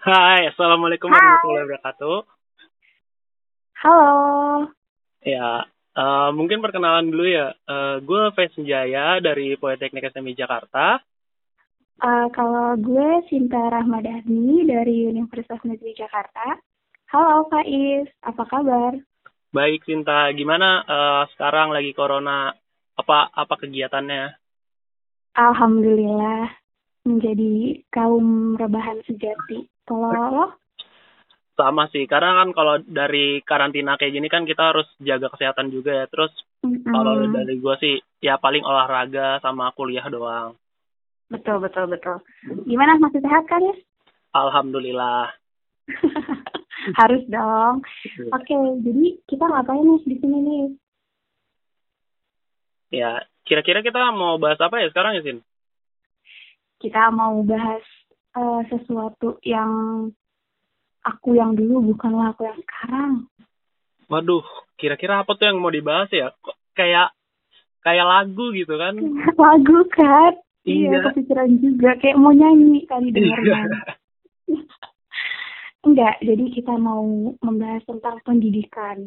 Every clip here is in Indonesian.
Hai, Assalamualaikum Hai. warahmatullahi wabarakatuh. Halo. Ya, eh, mungkin perkenalan dulu ya. Eh, gue Faiz Jaya dari Politeknik SMI Jakarta. Eh, kalau gue Sinta Rahmadani dari Universitas Negeri Jakarta. Halo Faiz, apa kabar? Baik, Sinta, gimana eh, sekarang lagi corona? Apa apa kegiatannya? Alhamdulillah menjadi kaum rebahan sejati. Kalau lo? Sama sih, karena kan kalau dari karantina kayak gini kan kita harus jaga kesehatan juga ya. Terus Mm-mm. kalau dari gue sih ya paling olahraga sama kuliah doang. Betul, betul, betul. Gimana, masih sehat kan ya? Alhamdulillah. Harus dong. Oke, jadi kita ngapain nih di sini nih? Ya, kira-kira kita mau bahas apa ya sekarang ya, Sin? Kita mau bahas eh, sesuatu yang aku yang dulu bukanlah aku yang sekarang. Waduh, kira-kira apa tuh yang mau dibahas ya? Kok kayak kayak lagu gitu kan? Lagu kan? Iya. Iya, kepikiran juga. Kayak mau nyanyi kali dengarnya. Enggak, jadi kita mau membahas tentang pendidikan.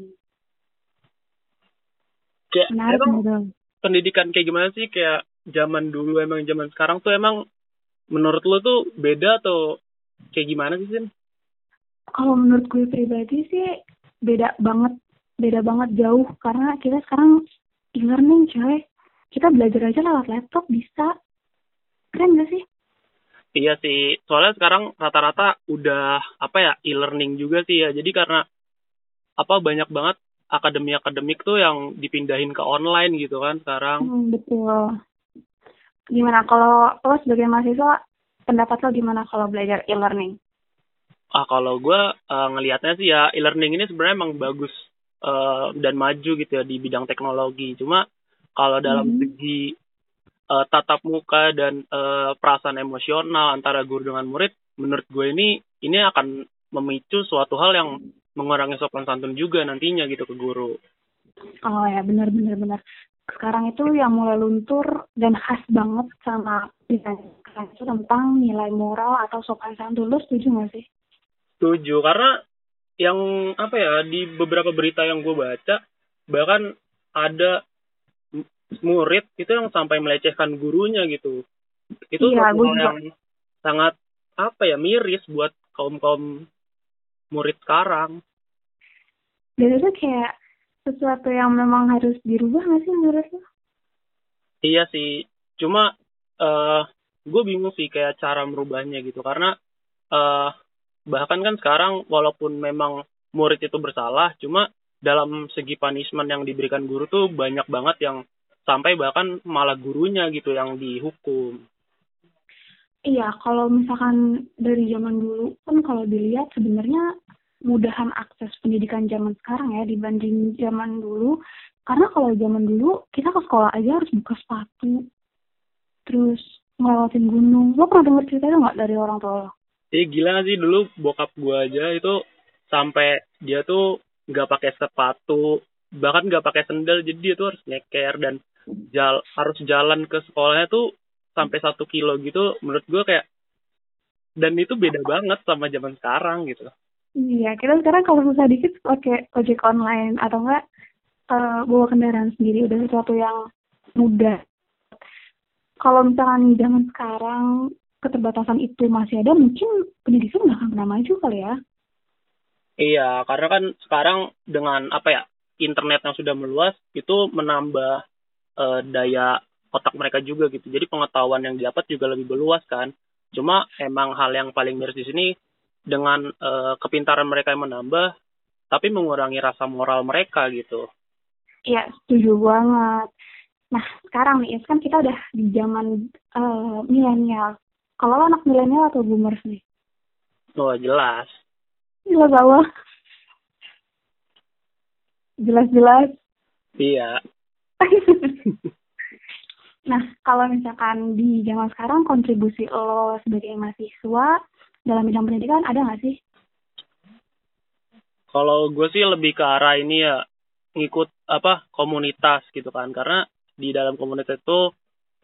Kayak Menarik emang dong. pendidikan kayak gimana sih? Kayak zaman dulu emang zaman sekarang tuh emang menurut lo tuh beda atau kayak gimana sih, Sin? Kalau menurut gue pribadi sih beda banget, beda banget jauh karena kita sekarang e-learning coy. Kita belajar aja lewat laptop bisa. Keren gak sih? Iya sih, soalnya sekarang rata-rata udah apa ya e-learning juga sih ya. Jadi karena apa banyak banget akademi-akademik tuh yang dipindahin ke online gitu kan sekarang. Hmm, betul. Gimana kalau lo sebagai mahasiswa, pendapat lo gimana kalau belajar e-learning? Ah kalau gue eh, ngelihatnya sih ya e-learning ini sebenarnya emang bagus eh, dan maju gitu ya di bidang teknologi. Cuma kalau dalam Mhm. segi eh, tatap muka dan eh, perasaan emosional antara guru dengan murid, menurut gue ini ini akan memicu suatu hal yang mengurangi sopan santun juga nantinya gitu ke guru. Oh ya, benar benar benar. Sekarang itu yang mulai luntur dan khas banget sama pendidikan itu tentang nilai moral atau sopan santun. Lo setuju gak sih? Setuju karena yang apa ya di beberapa berita yang gue baca bahkan ada murid itu yang sampai melecehkan gurunya gitu. Itu Iya, gue juga. yang sangat apa ya miris buat kaum kaum murid sekarang. Dan itu kayak sesuatu yang memang harus dirubah gak sih menurut lo? Iya sih, cuma eh gue bingung sih kayak cara merubahnya gitu karena eh bahkan kan sekarang walaupun memang murid itu bersalah, cuma dalam segi punishment yang diberikan guru tuh banyak banget yang sampai bahkan malah gurunya gitu yang dihukum. Iya, kalau misalkan dari zaman dulu kan kalau dilihat sebenarnya mudahan akses pendidikan zaman sekarang ya dibanding zaman dulu. Karena kalau zaman dulu kita ke sekolah aja harus buka sepatu, terus ngelewatin gunung. Lo pernah denger cerita itu nggak dari orang tua lo? Eh gila gak sih dulu bokap gue aja itu sampai dia tuh nggak pakai sepatu, bahkan nggak pakai sendal, jadi dia tuh harus nyeker dan jal harus jalan ke sekolahnya tuh sampai satu kilo gitu. Menurut gue kayak dan itu beda banget sama zaman sekarang gitu. Iya, kita sekarang kalau susah dikit pakai ojek online atau enggak eh, bawa kendaraan sendiri udah sesuatu yang mudah. Kalau misalkan zaman sekarang keterbatasan itu masih ada, mungkin pendidikan nggak akan pernah maju kali ya. Iya, karena kan sekarang dengan apa ya internet yang sudah meluas itu menambah eh, daya otak mereka juga gitu. Jadi pengetahuan yang didapat juga lebih meluas kan. Cuma emang hal yang paling miris di sini dengan eh, kepintaran mereka yang menambah, tapi mengurangi rasa moral mereka gitu. Iya, setuju banget. Nah, sekarang nih, kan kita udah di zaman eh, milenial. Kalau lo anak milenial atau boomers nih? Oh jelas. Jelas Allah. Jelas-jelas. Iya. nah, kalau misalkan di zaman sekarang kontribusi lo sebagai mahasiswa dalam bidang pendidikan ada nggak sih? Kalau gue sih lebih ke arah ini ya ngikut apa komunitas gitu kan karena di dalam komunitas itu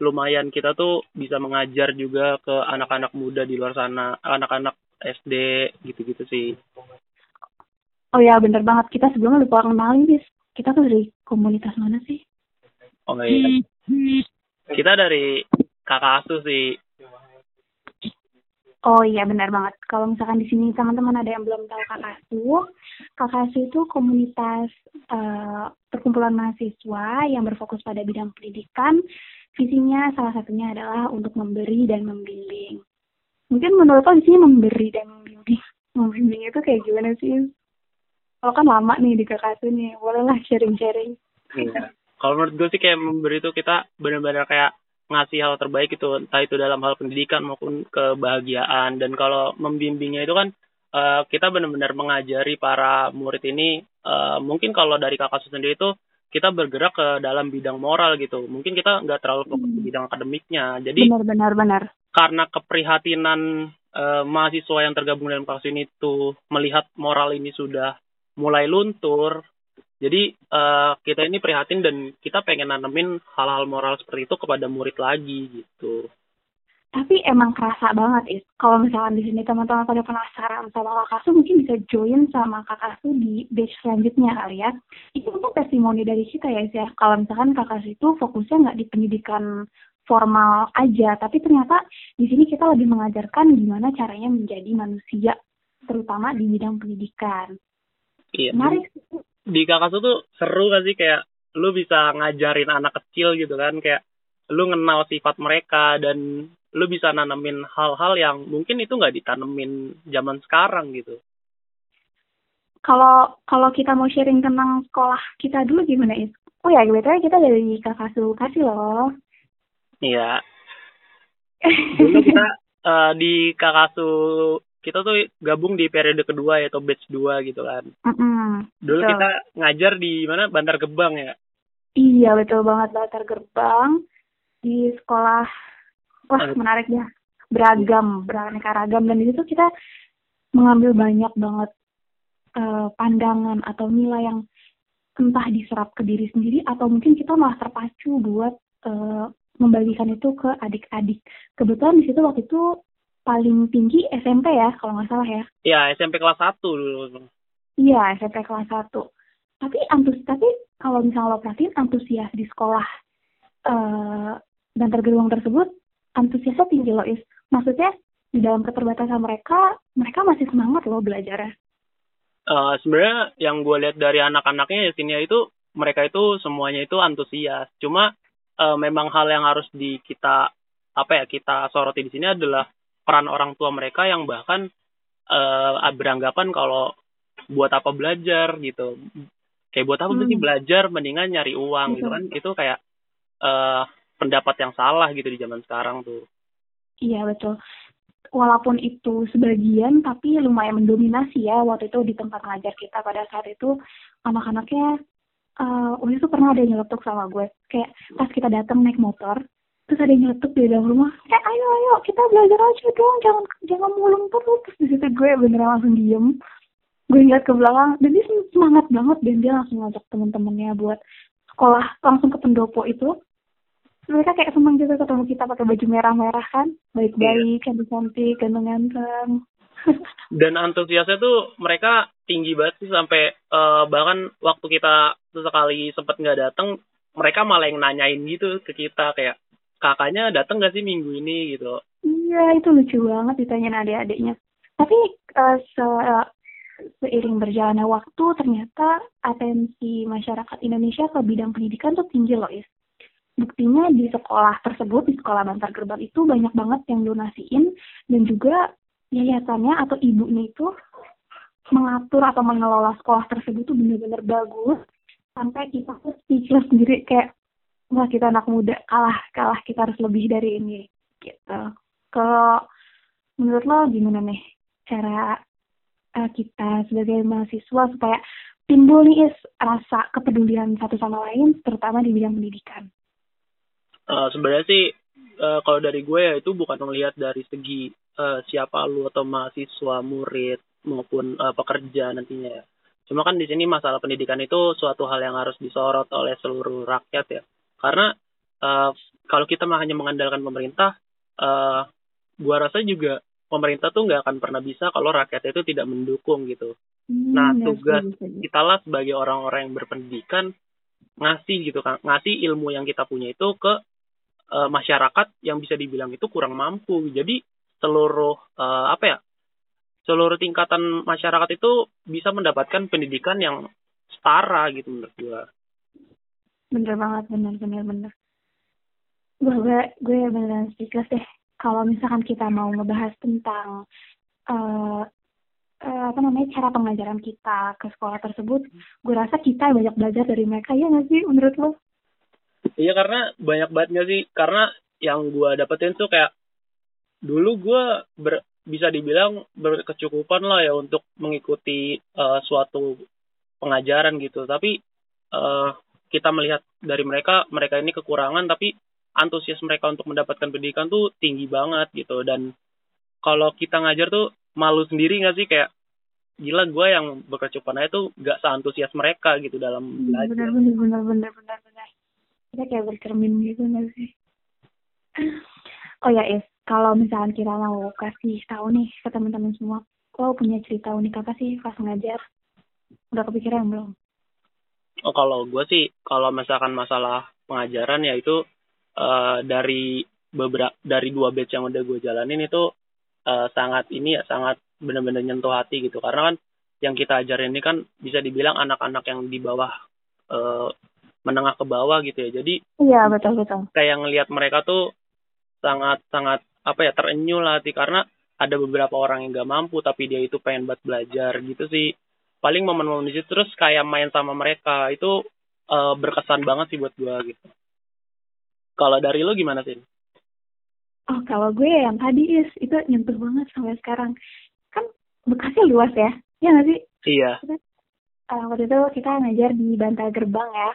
lumayan kita tuh bisa mengajar juga ke anak-anak muda di luar sana anak-anak SD gitu-gitu sih. Oh ya bener banget kita sebelumnya lupa kenalin bis. Kita tuh dari komunitas mana sih? Oh iya. Kita dari kakak asuh sih. Oh iya benar banget. Kalau misalkan di sini teman-teman ada yang belum tahu Kakak Asuh itu komunitas uh, perkumpulan mahasiswa yang berfokus pada bidang pendidikan. Visinya salah satunya adalah untuk memberi dan membimbing. Mungkin menurut lo di sini memberi dan membimbing, membimbing itu kayak gimana sih? Kalau kan lama nih di Kakak Asuh nih, bolehlah sharing-sharing. Iya. Kalau menurut gue sih kayak memberi itu kita benar-benar kayak ngasih hal terbaik itu entah itu dalam hal pendidikan maupun kebahagiaan. Dan kalau membimbingnya itu kan uh, kita benar-benar mengajari para murid ini uh, mungkin kalau dari kakak sendiri itu kita bergerak ke dalam bidang moral gitu. Mungkin kita nggak terlalu fokus di hmm. bidang akademiknya. Jadi benar benar benar. karena keprihatinan uh, mahasiswa yang tergabung dalam kelas ini tuh melihat moral ini sudah mulai luntur jadi uh, kita ini prihatin dan kita pengen nanemin hal-hal moral seperti itu kepada murid lagi gitu. Tapi emang kerasa banget is. Kalau misalkan di sini teman-teman pada penasaran sama kakak Su, mungkin bisa join sama kakak Su di batch selanjutnya kali ya. Itu untuk testimoni dari kita ya is ya. Kalau misalkan kakak Su itu fokusnya nggak di pendidikan formal aja, tapi ternyata di sini kita lebih mengajarkan gimana caranya menjadi manusia, terutama di bidang pendidikan. Iya. Menarik di kakak tuh seru gak sih kayak lu bisa ngajarin anak kecil gitu kan kayak lu kenal sifat mereka dan lu bisa nanamin hal-hal yang mungkin itu nggak ditanemin zaman sekarang gitu. Kalau kalau kita mau sharing tentang sekolah kita dulu gimana is? Oh ya, betulnya kita dari kakak kasih loh. Iya. Dulu kita uh, di kakak su kita tuh gabung di periode kedua yaitu batch 2 gitu kan. Mm -hmm. Dulu kita ngajar di mana Bantar Gebang ya. Iya betul banget Bantar Gerbang di sekolah wah menarik ya beragam beraneka ragam dan di situ kita mengambil banyak banget uh, pandangan atau nilai yang entah diserap ke diri sendiri atau mungkin kita malah terpacu buat uh, membagikan itu ke adik-adik. Kebetulan di situ waktu itu paling tinggi SMP ya kalau nggak salah ya. Iya SMP kelas 1 dulu. Iya SMP kelas 1. Tapi antus tapi kalau misalnya lo perhatiin antusias di sekolah uh, dan tergeruang tersebut antusiasnya tinggi loh is. Maksudnya di dalam keterbatasan mereka mereka masih semangat loh belajarnya. Uh, sebenarnya yang gue lihat dari anak-anaknya ya sini itu mereka itu semuanya itu antusias. Cuma uh, memang hal yang harus di kita apa ya kita soroti di sini adalah peran orang tua mereka yang bahkan uh, beranggapan kalau buat apa belajar gitu. Kayak buat apa hmm. sih belajar mendingan nyari uang gitu kan. Itu kayak uh, pendapat yang salah gitu di zaman sekarang tuh. Iya betul. Walaupun itu sebagian tapi lumayan mendominasi ya waktu itu di tempat ngajar kita pada saat itu. Anak-anaknya uh, waktu itu pernah ada yang nyeletuk sama gue. Kayak pas kita datang naik motor terus ada yang nyeletuk di dalam rumah kayak ayo ayo kita belajar aja dong jangan jangan mulung terus. Terus di situ gue beneran langsung diem. Gue lihat ke belakang dan dia semangat banget dan dia langsung ngajak temen-temennya buat sekolah langsung ke pendopo itu. Mereka kayak senang juga ketemu kita pakai baju merah-merah kan baik-baik yeah. cantik-cantik ganteng-ganteng. Dan antusiasnya tuh mereka tinggi banget sih sampai uh, bahkan waktu kita sesekali sempat nggak datang mereka malah yang nanyain gitu ke kita kayak kakaknya datang gak sih minggu ini gitu? Iya itu lucu banget ditanya adik-adiknya. Tapi uh, se seiring berjalannya waktu ternyata atensi masyarakat Indonesia ke bidang pendidikan tuh tinggi loh is. Buktinya di sekolah tersebut di sekolah Bantar Gerbang itu banyak banget yang donasiin dan juga yayasannya atau ibunya itu mengatur atau mengelola sekolah tersebut tuh benar-benar bagus. Sampai kita tuh speechless sendiri kayak wah kita anak muda kalah kalah kita harus lebih dari ini gitu. Kalau menurut lo gimana nih cara uh, kita sebagai mahasiswa supaya timbul nih rasa kepedulian satu sama lain terutama di bidang pendidikan? Uh, sebenarnya sih uh, kalau dari gue ya itu bukan melihat dari segi uh, siapa lu atau mahasiswa murid maupun uh, pekerja nantinya ya. Cuma kan di sini masalah pendidikan itu suatu hal yang harus disorot oleh seluruh rakyat ya karena uh, kalau kita hanya mengandalkan pemerintah uh, gua rasa juga pemerintah tuh nggak akan pernah bisa kalau rakyat itu tidak mendukung gitu. Hmm, Nah, ya, tugas kita lah sebagai orang-orang yang berpendidikan ngasih gitu kan, ngasih ilmu yang kita punya itu ke eh, masyarakat yang bisa dibilang itu kurang mampu. Jadi seluruh eh, apa ya? Seluruh tingkatan masyarakat itu bisa mendapatkan pendidikan yang setara gitu menurut gua. Bener banget, bener, bener, bener. Gue, gue, gue beneran speechless deh. Kalau misalkan kita mau ngebahas tentang eh eh, apa namanya cara pengajaran kita ke sekolah tersebut, gue rasa kita banyak belajar dari mereka ya nggak sih menurut lo? Iya karena banyak banget nggak sih? Karena yang gua dapetin tuh kayak dulu gua ber- bisa dibilang berkecukupan lah ya untuk mengikuti eh, suatu pengajaran gitu. Tapi eh, kita melihat dari mereka, mereka ini kekurangan tapi antusias mereka untuk mendapatkan pendidikan tuh tinggi banget gitu. Dan kalau kita ngajar tuh malu sendiri nggak sih kayak gila gue yang berkecukupan aja tuh nggak seantusias mereka gitu dalam belajar. Bener, bener, bener, bener, bener, bener. Kita kayak bercermin gitu nggak sih? Oh ya, Is, kalau misalkan kita mau kasih tahu nih ke teman-teman semua, lo punya cerita unik apa sih pas ngajar? Udah kepikiran belum? Oh kalau gue sih kalau misalkan masalah pengajaran ya itu eh, dari beberapa dari dua batch yang udah gue jalanin itu eh, sangat ini ya sangat benar-benar nyentuh hati gitu. Karena kan yang kita ajarin ini kan bisa dibilang anak-anak yang di bawah eh, menengah ke bawah gitu ya. Jadi Iya, betul, betul. kayak ngelihat mereka tuh sangat sangat apa ya terenyuh lah hati. Karena ada beberapa orang yang gak mampu tapi dia itu pengen buat belajar gitu sih paling momen-momen di situ terus kayak main sama mereka itu eh, berkesan banget sih buat gua gitu kalau dari lo gimana sih Oh, kalau gue yang tadi, Is, itu nyentuh banget sampai sekarang. Kan Bekasnya luas ya? Iya nggak sih? iya Eh, waktu itu kita ngajar di Bantar Gerbang ya.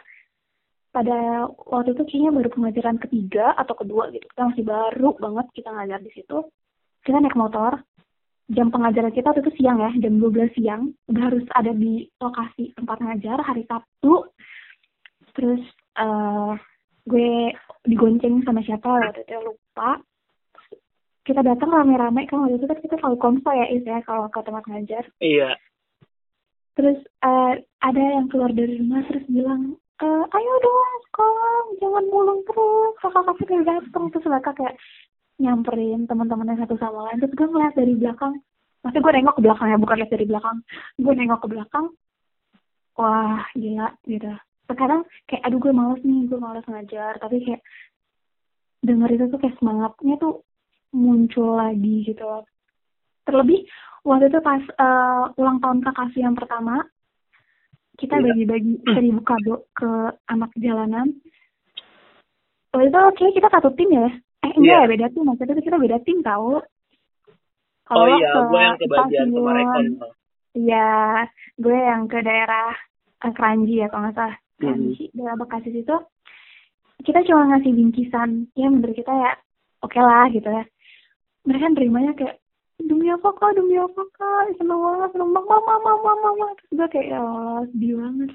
Pada waktu itu kayaknya baru pengajaran ketiga atau kedua gitu. Kita masih baru banget kita ngajar di situ. Kita naik motor. Jam pengajaran kita waktu itu siang ya, jam 12 siang. Udah harus ada di lokasi tempat ngajar hari Sabtu. Terus eh gue digonceng sama siapa waktu itu lupa. Kita datang rame-rame kan waktu itu kan kita selalu konvoy ya Is ya kalau ke tempat ngajar. iya Terus eh, ada yang keluar dari rumah terus bilang, eh, ayo dong sekolah, jangan mulung terus, kakak-kakak udah datang. Terus mereka kayak nyamperin teman-temannya satu sama lain. Terus gue ngeliat dari belakang, maksudnya gue nengok ke belakang ya, bukan lihat dari belakang. Gue nengok ke belakang, wah gila gitu. Sekarang kayak, aduh gue males nih, gue males ngajar. Tapi kayak denger itu tuh kayak semangatnya tuh muncul lagi gitu loh. Terlebih waktu itu pas eh, ulang tahun kakakku yang pertama kita Iya. bagi-bagi seribu kado ke anak jalanan waktu itu oke kita satu tim ya eh enggak Iya. ya beda tim. Itu kita beda tim tahu oh lo iya ke gue yang stasiun. kemarin iya gue yang ke daerah eh, Keranji ya kalau nggak salah. Hmm. Keranji daerah Bekasi situ. Kita cuma ngasih bingkisan. Ya menurut kita ya oke lah gitu ya. Mereka nerimanya kayak demi apa kak? Demi apa kak? Seneng banget seneng banget. Mama mama mama terus gue kayak ya Allah sedih banget.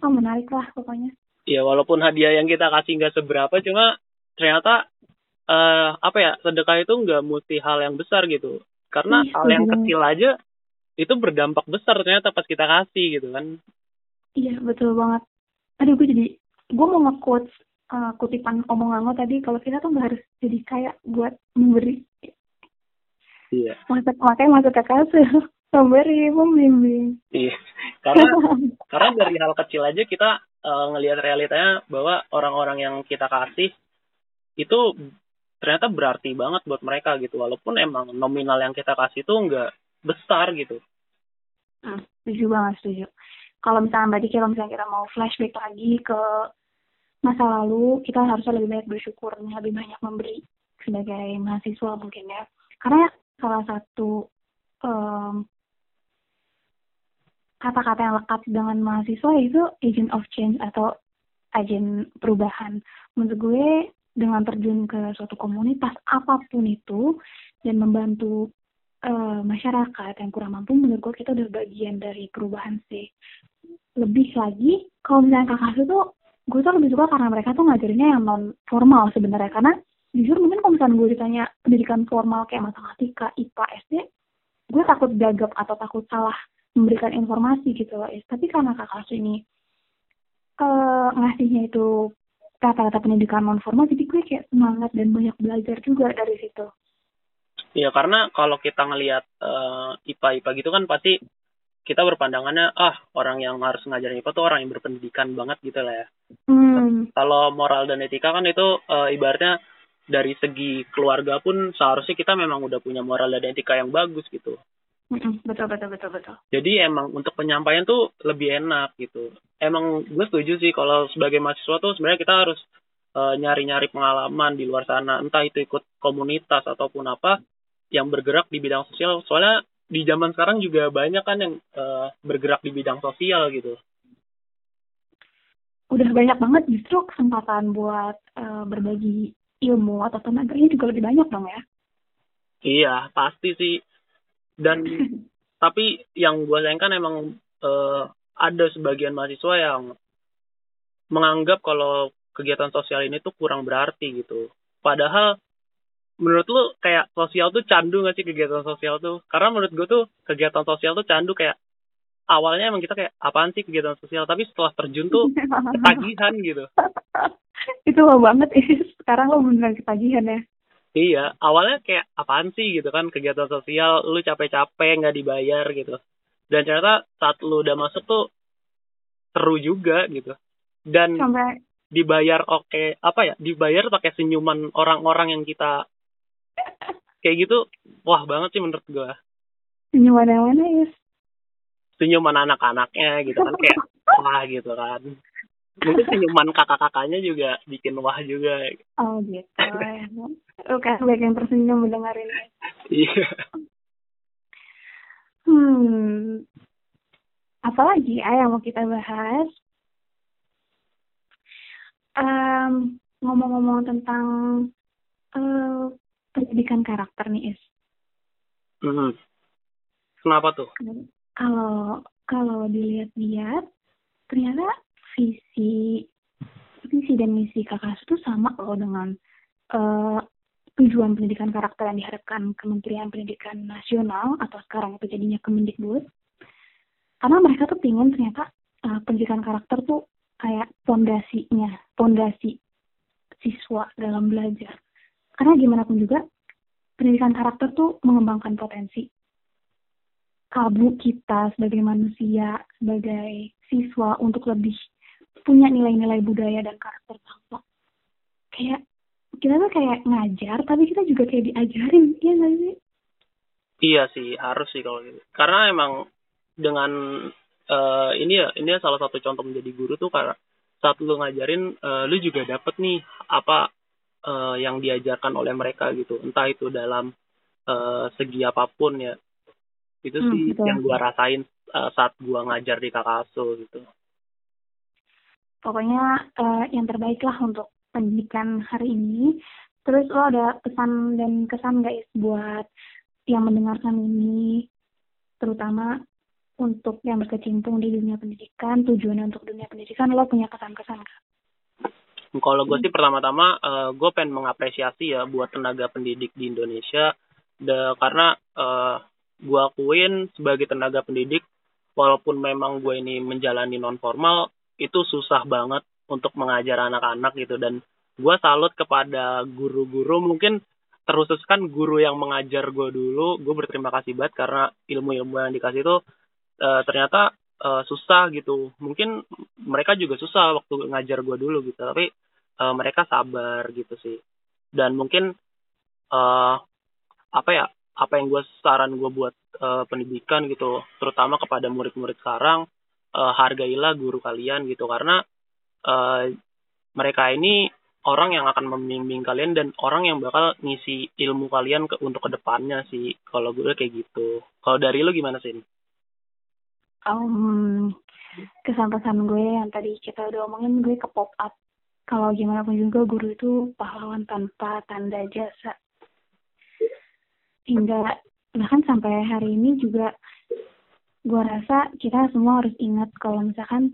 Oh menarik lah pokoknya. Ya walaupun hadiah yang kita kasih nggak seberapa cuma ternyata eh apa ya sedekah itu nggak mesti hal yang besar gitu. Karena Ih, hal yang setuju kecil aja itu berdampak besar ternyata pas kita kasih gitu kan. Iya betul banget. Aduh gue jadi gue mau nge-quotes uh, kutipan omongan lo tadi kalau kita tuh nggak harus jadi kayak buat memberi. Iya. Maksud makanya maksud kakak tuh memberi membimbing. Iya karena karena dari hal kecil aja kita eh, ngelihat realitanya bahwa orang-orang yang kita kasih itu ternyata berarti banget buat mereka gitu walaupun emang nominal yang kita kasih tuh nggak besar gitu Hmm, setuju banget setuju. Kalau misalnya berarti kalau misalnya kita mau flashback lagi ke masa lalu, kita harusnya lebih banyak bersyukur, lebih banyak memberi sebagai mahasiswa mungkin ya. Karena salah satu em, kata-kata yang lekat dengan mahasiswa itu agent of change atau agen perubahan. Menurut gue dengan terjun ke suatu komunitas apa pun itu dan membantu eh, masyarakat yang kurang mampu menurut gue kita udah bagian dari perubahan sih. Lebih lagi kalau misalnya kakak tuh gue tuh lebih suka karena mereka tuh ngajarinnya yang non formal sebenarnya. Karena jujur mungkin kalau misalnya gue ditanya pendidikan formal kayak matematika IPA SD gue takut gagap atau takut salah memberikan informasi gitu loh tapi karena kakak ini uh, ngasihnya itu kata-kata pendidikan non formal jadi gue kayak semangat dan banyak belajar juga dari situ Iya karena kalau kita ngelihat uh, IPA IPA gitu kan pasti kita berpandangannya ah orang yang harus ngajarin IPA tuh orang yang berpendidikan banget gitu lah ya. Hmm. Kalau moral dan etika kan itu uh, ibaratnya dari segi keluarga pun seharusnya kita memang udah punya moral dan etika yang bagus gitu. Betul betul betul betul. Jadi emang untuk penyampaian tuh lebih enak gitu. Emang gue setuju sih kalau sebagai mahasiswa tuh sebenarnya kita harus uh, nyari-nyari pengalaman di luar sana, entah itu ikut komunitas ataupun apa yang bergerak di bidang sosial. Soalnya di zaman sekarang juga banyak kan yang uh, bergerak di bidang sosial gitu. Udah banyak banget justru kesempatan buat uh, berbagi ilmu atau tenaganya juga lebih banyak dong ya. Iya pasti sih dan tapi yang gue sayangkan emang uh, ada sebagian mahasiswa yang menganggap kalau kegiatan sosial ini tuh kurang berarti gitu padahal menurut lu kayak sosial tuh candu gak sih kegiatan sosial tuh? Karena menurut gue tuh kegiatan sosial tuh candu kayak awalnya emang kita kayak apaan sih kegiatan sosial tapi setelah terjun tuh ketagihan gitu. Itu lo banget sekarang lo beneran ketagihan ya. Iya, awalnya kayak apaan sih gitu kan kegiatan sosial, lu capek-capek nggak dibayar gitu. Dan ternyata saat lu udah masuk tuh seru juga gitu. Dan Sampai dibayar oke okay, apa ya dibayar pakai senyuman orang-orang yang kita kayak gitu wah banget sih menurut gue senyuman yang mana ya senyuman anak-anaknya gitu kan kayak wah gitu kan mungkin senyuman kakak-kakaknya juga bikin wah juga. Oh gitu. Oke baik yang tersenyum mendengar ini iya. Hmm. Apa lagi ya yang mau kita bahas? Um, ngomong-ngomong tentang uh, pendidikan karakter nih Is. Hmm. Kenapa tuh? Kalau kalau dilihat-lihat ternyata visi visi dan misi kakak itu sama loh dengan uh, tujuan pendidikan karakter yang diharapkan Kementerian Pendidikan Nasional atau sekarang itu jadinya Kemendikbud. Karena mereka tuh pingin ternyata uh, pendidikan karakter tuh kayak pondasinya, pondasi siswa dalam belajar karena gimana pun juga, pendidikan karakter tuh mengembangkan potensi kalbu kita sebagai manusia, sebagai siswa untuk lebih punya nilai-nilai budaya dan karakter bangsa. Kayak kita tuh kayak ngajar, tapi kita juga kayak diajarin, iya nggak sih? Iya sih, harus sih kalau gitu. Karena emang dengan uh, ini ya, ini ya salah satu contoh menjadi guru tuh karena saat lu ngajarin, uh, lu juga dapet nih apa uh, yang diajarkan oleh mereka gitu entah itu dalam uh, segi apa pun ya itu hmm, sih betul. yang gua rasain uh, saat gua ngajar di Kakaso gitu pokoknya uh, yang terbaik lah untuk pendidikan hari ini. Terus lo ada pesan dan kesan guys buat yang mendengarkan ini? Terutama untuk yang berkecimpung di dunia pendidikan tujuannya untuk dunia pendidikan lo punya kesan-kesan gak? Kalau gue sih pertama-tama uh, gue pengen mengapresiasi ya buat tenaga pendidik di Indonesia. De, karena uh, gue akuin sebagai tenaga pendidik walaupun memang gue ini menjalani non formal itu susah banget untuk mengajar anak-anak gitu. Dan gue salut kepada guru-guru mungkin terkhusus kan guru yang mengajar gue dulu gue berterima kasih banget karena ilmu-ilmu yang dikasih itu uh, ternyata uh, susah gitu. Mungkin mereka juga susah waktu ngajar gue dulu gitu tapi uh, mereka sabar gitu sih. Dan mungkin uh, apa ya apa yang gue saran gue buat uh, pendidikan gitu terutama kepada murid-murid sekarang uh, hargailah guru kalian gitu. Karena uh, mereka ini orang yang akan membimbing kalian dan orang yang bakal ngisi ilmu kalian ke, untuk ke depannya sih. Kalau gue kayak gitu. Kalau dari lo gimana sih um, kesan-pesan gue yang tadi kita udah omongin gue ke pop up kalau gimana pun juga guru itu pahlawan tanpa tanda jasa. Hingga bahkan sampai hari ini juga gue rasa kita semua harus ingat kalau misalkan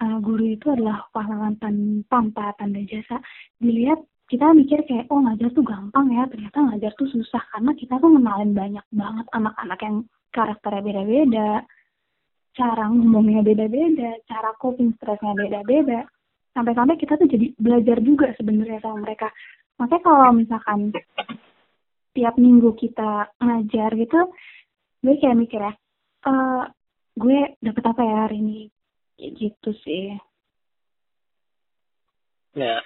uh, guru itu adalah pahlawan tan tanpa tanda jasa. Dilihat kita mikir kayak oh ngajar tuh gampang ya ternyata ngajar tuh susah. Karena kita tuh kenalin banyak banget anak-anak yang karakternya beda-beda cara ngomongnya beda-beda cara coping stresnya beda-beda. Sampai-sampai kita tuh jadi belajar juga sebenarnya sama mereka. Makanya kalau misalkan tiap minggu kita ngajar gitu gue kayak mikir ya uh, gue dapet apa ya hari ini kayak gitu sih ya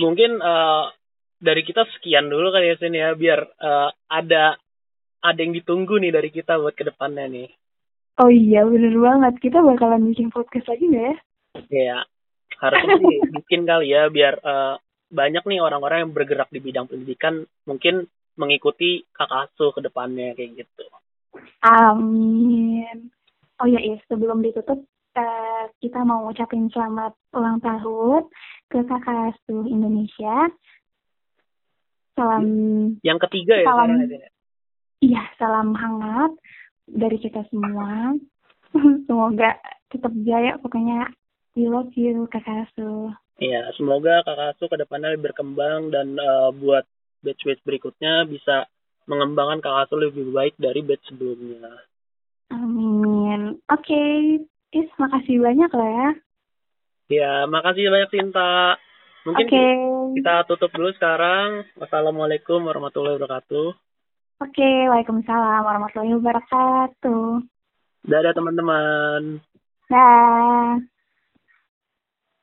mungkin uh, dari kita sekian dulu kali ya Sen ya biar uh, ada ada yang ditunggu nih dari kita buat ke depannya nih. Oh iya bener banget kita bakalan bikin podcast lagi nggak ya? Iya harusnya sih bikin kali ya biar uh, banyak nih orang-orang yang bergerak di bidang pendidikan mungkin mengikuti kakak asuh ke depannya kayak gitu. Amin. Oh ya, iya sebelum ditutup uh, kita mau ucapin selamat ulang tahun ke kakak asuh Indonesia. Salam. Yang ketiga ya. Salam. Iya, salam hangat dari kita semua. Semoga tetap jaya pokoknya we love you kakak asuh. Iya, semoga kakak asuh ke depannya berkembang dan uh, buat batch-batch berikutnya bisa mengembangkan kakak asuh lebih baik dari batch sebelumnya. Amin. Oke, okay. Is, makasih banyak lah ya. Ya, makasih banyak Cinta. Mungkin okay. kita tutup dulu sekarang. Wassalamualaikum warahmatullahi wabarakatuh. Oke, okay, waalaikumsalam warahmatullahi wabarakatuh. Dadah teman-teman. Dah.